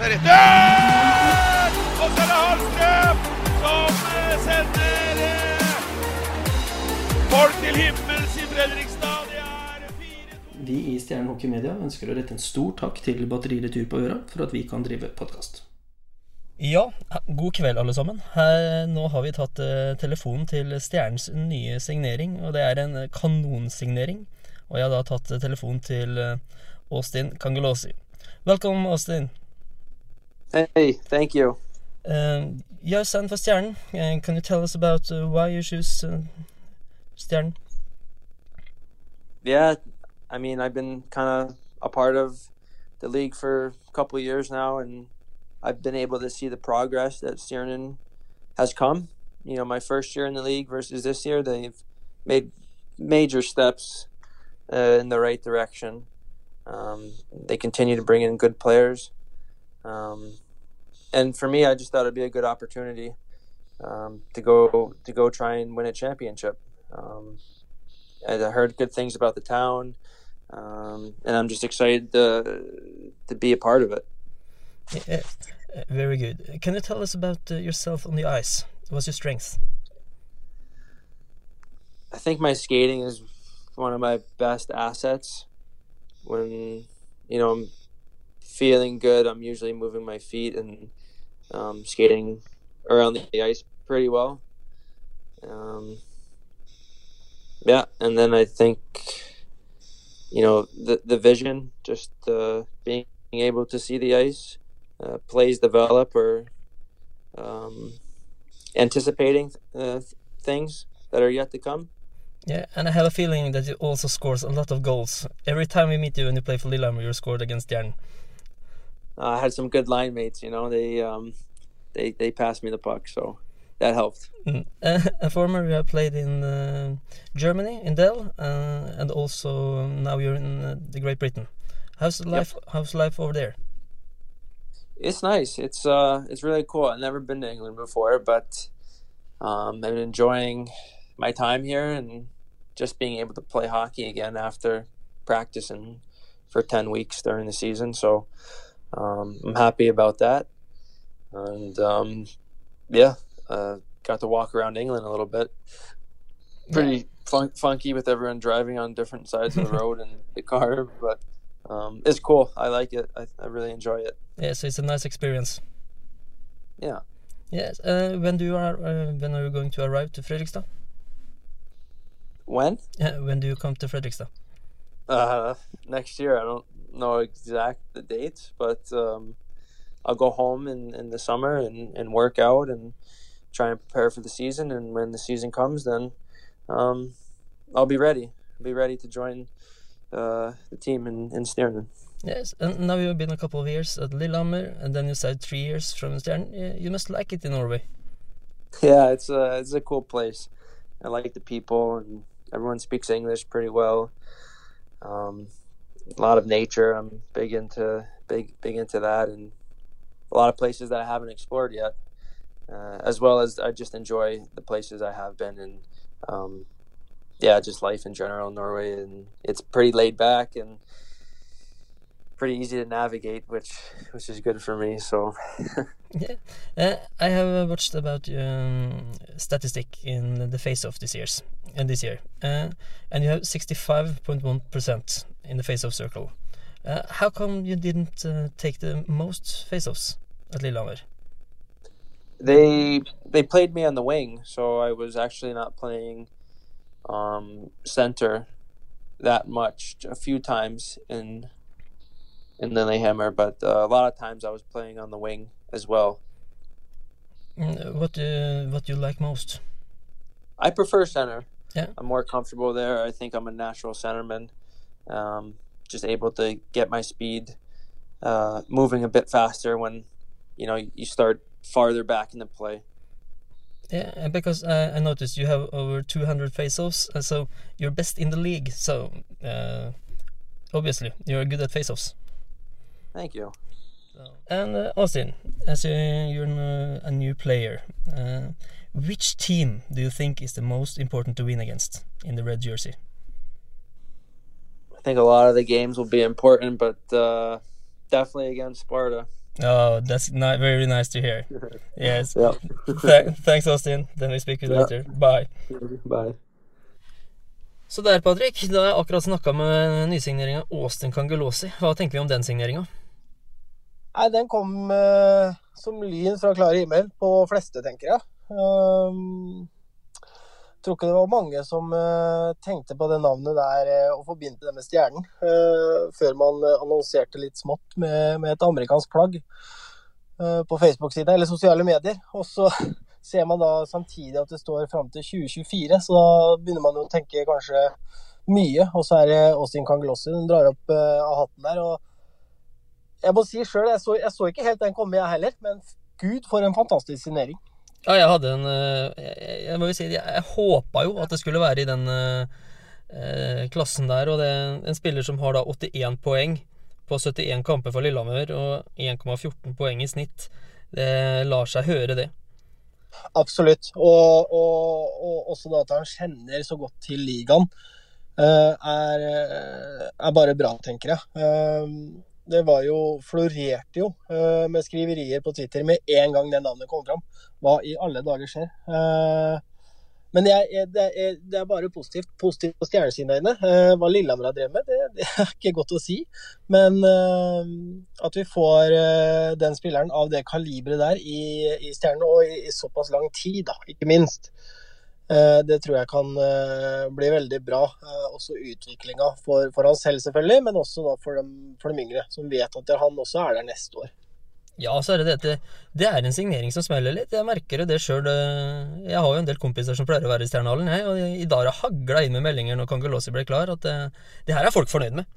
Retur! Og så er det Hallstrøm som eh, sender eh, folk til himmels i Fredrikstad. Det 4-2. Vi i Stjernen Hockey Media ønsker å rette en stor takk til Batteriretur på Øra for at vi kan drive podkast. Ja, god kveld alle sammen. Her, nå har vi tatt uh, telefonen til Stjernens nye signering, og det er en kanonsignering. Og jeg har da tatt uh, telefonen til uh, Austin Kangelosi. Velkommen, Austin. Hey, thank you. Um, you're signed for Stjernen. Uh, can you tell us about uh, why you choose uh, Stjernen? Yeah, I mean, I've been kind of a part of the league for a couple of years now, and I've been able to see the progress that Stjernen has come. You know, my first year in the league versus this year, they've made major steps uh, in the right direction. Um, they continue to bring in good players. Um, and for me, I just thought it'd be a good opportunity um, to go to go try and win a championship. Um, I heard good things about the town, um, and I'm just excited to to be a part of it. Yeah, uh, very good. Can you tell us about uh, yourself on the ice? What's your strength? I think my skating is one of my best assets. When you know I'm feeling good, I'm usually moving my feet and um, skating around the ice pretty well. Um, yeah, and then I think you know the the vision, just uh, being able to see the ice, uh, plays develop, or um, anticipating uh, things that are yet to come. Yeah, and I have a feeling that you also scores a lot of goals. Every time we meet you and you play for Lillehammer, you scored against Stjernen. Uh, I had some good line mates. You know, they um, they they passed me the puck, so that helped. Mm. Uh, and former, you played in uh, Germany, in DEL, uh, and also now you're in uh, the Great Britain. How's life? How's life over there? It's nice. It's uh, it's really cool. I've never been to England before, but um, I've been enjoying my time here and just being able to play hockey again after practicing for ten weeks during the season. So um, I'm happy about that, and um, yeah, uh, got to walk around England a little bit. Pretty fun- funky with everyone driving on different sides of the road and the car, but um, it's cool. I like it. I, I really enjoy it. Yeah, so it's a nice experience. Yeah. Yes. Uh, when do you are? Uh, when are you going to arrive to Fredrikstad? When? Uh, when do you come to Fredrikstad? Uh, next year. I don't know exact the dates, but um, I'll go home in, in the summer and, and work out and try and prepare for the season. And when the season comes, then um, I'll be ready. I'll Be ready to join uh, the team in, in Stjernen. Yes, and now you've been a couple of years at Lillehammer, and then you said three years from Stjernen. You must like it in Norway. Yeah, it's a it's a cool place. I like the people, and everyone speaks English pretty well. Um, a lot of nature. I'm big into big big into that, and a lot of places that I haven't explored yet. Uh, as well as I just enjoy the places I have been, and um, yeah, just life in general Norway, and it's pretty laid back and pretty easy to navigate, which which is good for me. So Yeah, uh, I have uh, watched about um, statistic in the face-off this year's and this year, uh, and you have sixty-five point one percent in the face-off circle. Uh, how come you didn't uh, take the most face-offs at Lillehammer? they they played me on the wing, so I was actually not playing um, center that much. A few times in in hammer. but uh, a lot of times I was playing on the wing as well. Mm, what uh, what you like most? I prefer center. Yeah. I'm more comfortable there. I think I'm a natural centerman. Um, just able to get my speed uh, moving a bit faster when you know you start farther back in the play. Yeah, because uh, I noticed you have over 200 face-offs, uh, so you're best in the league. So uh, obviously you're good at face-offs. Thank you. And uh, Austin, as you, you're a new player, uh, which team do you think is the most important to win against in the red jersey? I think a lot of the games will be important, but uh, definitely against Sparta. Oh, that's ni very nice to hear. Yes. Yeah. Th thanks, Austin. Then we speak Yeah. later. Bye. Bye. Så der, Patrick. Da har jeg akkurat snakka med nysigneringa Austin Cangelosi. Hva tenker vi om den signeringa? Nei, den kom eh, som lyn fra klar himmel på fleste, tenker jeg. Um, tror ikke det var mange som uh, tenkte på det navnet der uh, og forbindte det med stjernen, uh, før man annonserte litt smått med, med et amerikansk plagg på Facebook-sida eller sosiale medier. Og så ser man da samtidig at det står fram til 2024, så da begynner man jo å tenke kanskje mye. Og så er det Austin Kangelossi den drar opp av hatten der. og jeg må si sjøl, jeg, jeg så ikke helt den komme, jeg heller. Men gud, for en fantastisk signering. Ja, jeg hadde en eh, Jeg, jeg må jo si jeg, jeg håpa jo at det skulle være i den eh, eh, klassen der. Og det er en spiller som har da 81 poeng på 71 kamper for Lillehammer og 1,14 poeng i snitt. Det lar seg høre, det. Absolutt. Og, og, og også da at han kjenner så godt til ligaen, eh, er, er bare bra, tenker jeg. Det var jo Florerte jo eh, med skriverier på Twitter med en gang det navnet kom fram. Hva i alle dager skjer? Eh, Men jeg, jeg, det, er, det er bare positivt. Positivt på stjernesidene. Eh, Hva Lillehammer har drevet med, det, det er ikke godt å si. Men eh, at vi får den spilleren av det kaliberet der i, i Stjernen, og i, i såpass lang tid, da, ikke minst. Eh, Det tror jeg kan eh, bli veldig bra. Eh, Også utviklinga for, for han selv, selvfølgelig, men også for, dem, for de yngre, som vet at han også er der neste år. Ja, så er det det at det, er en signering som smeller litt. Jeg merker det sjøl. Jeg har jo en del kompiser som pleier å være i Stjernehallen, jeg, og i dag har jeg hagla inn med meldinger når Kangelåsi ble klar, at det, det her er folk fornøyd med.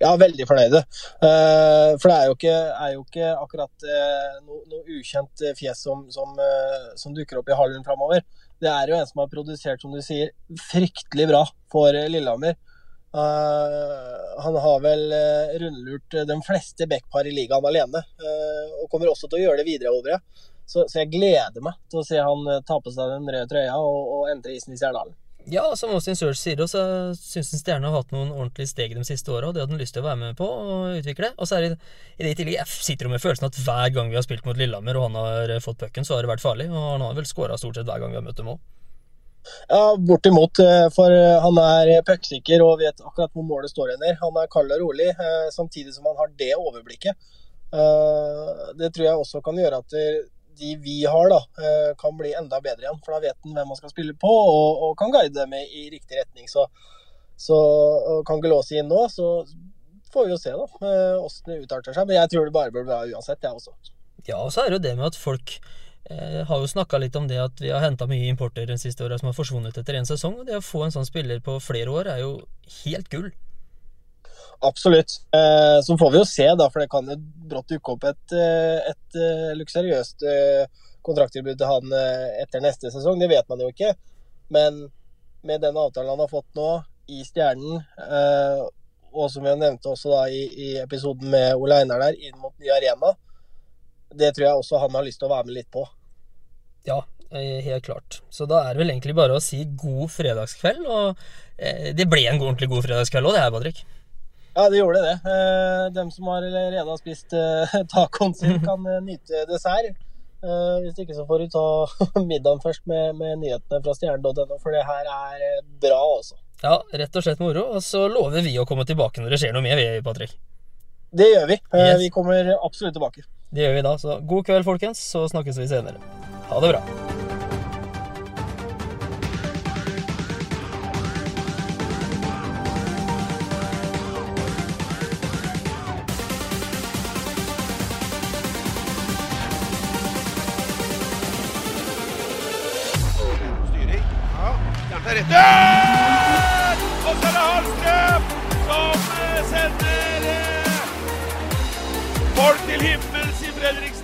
Ja, veldig fornøyde. For det er jo ikke, er jo ikke akkurat noe, noe ukjent fjes som, som, som dukker opp i hallen framover. Det er jo en som har produsert, som du sier, fryktelig bra for eh, Lillehammer. Uh, han har vel eh, rundlurt de fleste backpar i ligaen alene, uh, og kommer også til å gjøre det videre, over. Ja. Så, så jeg gleder meg til å se han ta på seg den røde trøya og, og entre isen i Stjernehallen. Ja, som Austin Search sier, så syns han Stjerne har hatt noen ordentlige steg de siste åra, det hadde han lyst til å være med på og utvikle. Og så er det i det i tillegg Jeg sitter med følelsen at hver gang vi har spilt mot Lillehammer og han har fått pucken, så har det vært farlig. Og han har vel skåra stort sett hver gang vi har møtt dem òg. Ja, bortimot. eh, For eh, han er pucksikker og vet akkurat hvor målet står henne. Han er kald og rolig, eh, samtidig som han har det overblikket. Det tror jeg også kan gjøre at de vi har, da, eh, kan bli enda bedre igjen. For da vet en hvem man skal spille på, og, og kan guide dem i, riktig retning. Så, så kan Gelåsi inn nå, så får vi jo se da, åssen hvordan det utarter seg. Men jeg tror det bare blir bra uansett, jeg også. Ja, og så er det jo det med at folk eh, har jo snakka litt om det at vi har henta mye importer de siste åra som har forsvunnet etter én sesong. Og det å få en sånn spiller på flere år er jo helt gull. Absolutt. Eh, så får vi jo se, da, for det kan jo brått dukke opp et, eh, et eh, luksuriøst kontrakttilbud til han etter neste sesong. Det vet man jo ikke. Men med den avtalen han har fått nå, i Stjernen, og som vi nevnte også da i, i episoden med Ole Einar der, inn mot ny arena, det tror jeg også han har lyst til å være med litt på. Ja, helt klart. Så da er det vel egentlig bare å si god fredagskveld. Og det ble en ordentlig god fredagskveld òg, det her, Patrick. Ja, det gjorde det. Eh, dem som har allerede har spist eh, tacoen sin, kan eh, nyte dessert. Hvis ikke så får du ta middagen først med, med nyhetene fra stjernen.no, for det her er bra, altså. Ja, rett og slett moro. Og så lover vi å komme tilbake når det skjer noe mer, vi, Patrick. Det gjør vi. Yes. Vi kommer absolutt tilbake. Det gjør vi da. Så god kveld, folkens. Så snakkes vi senere. Ha det bra. Hjertet er rett der! Og så er det Hallstrøm som eh, sender eh, folk til himmels i Fredrikstad.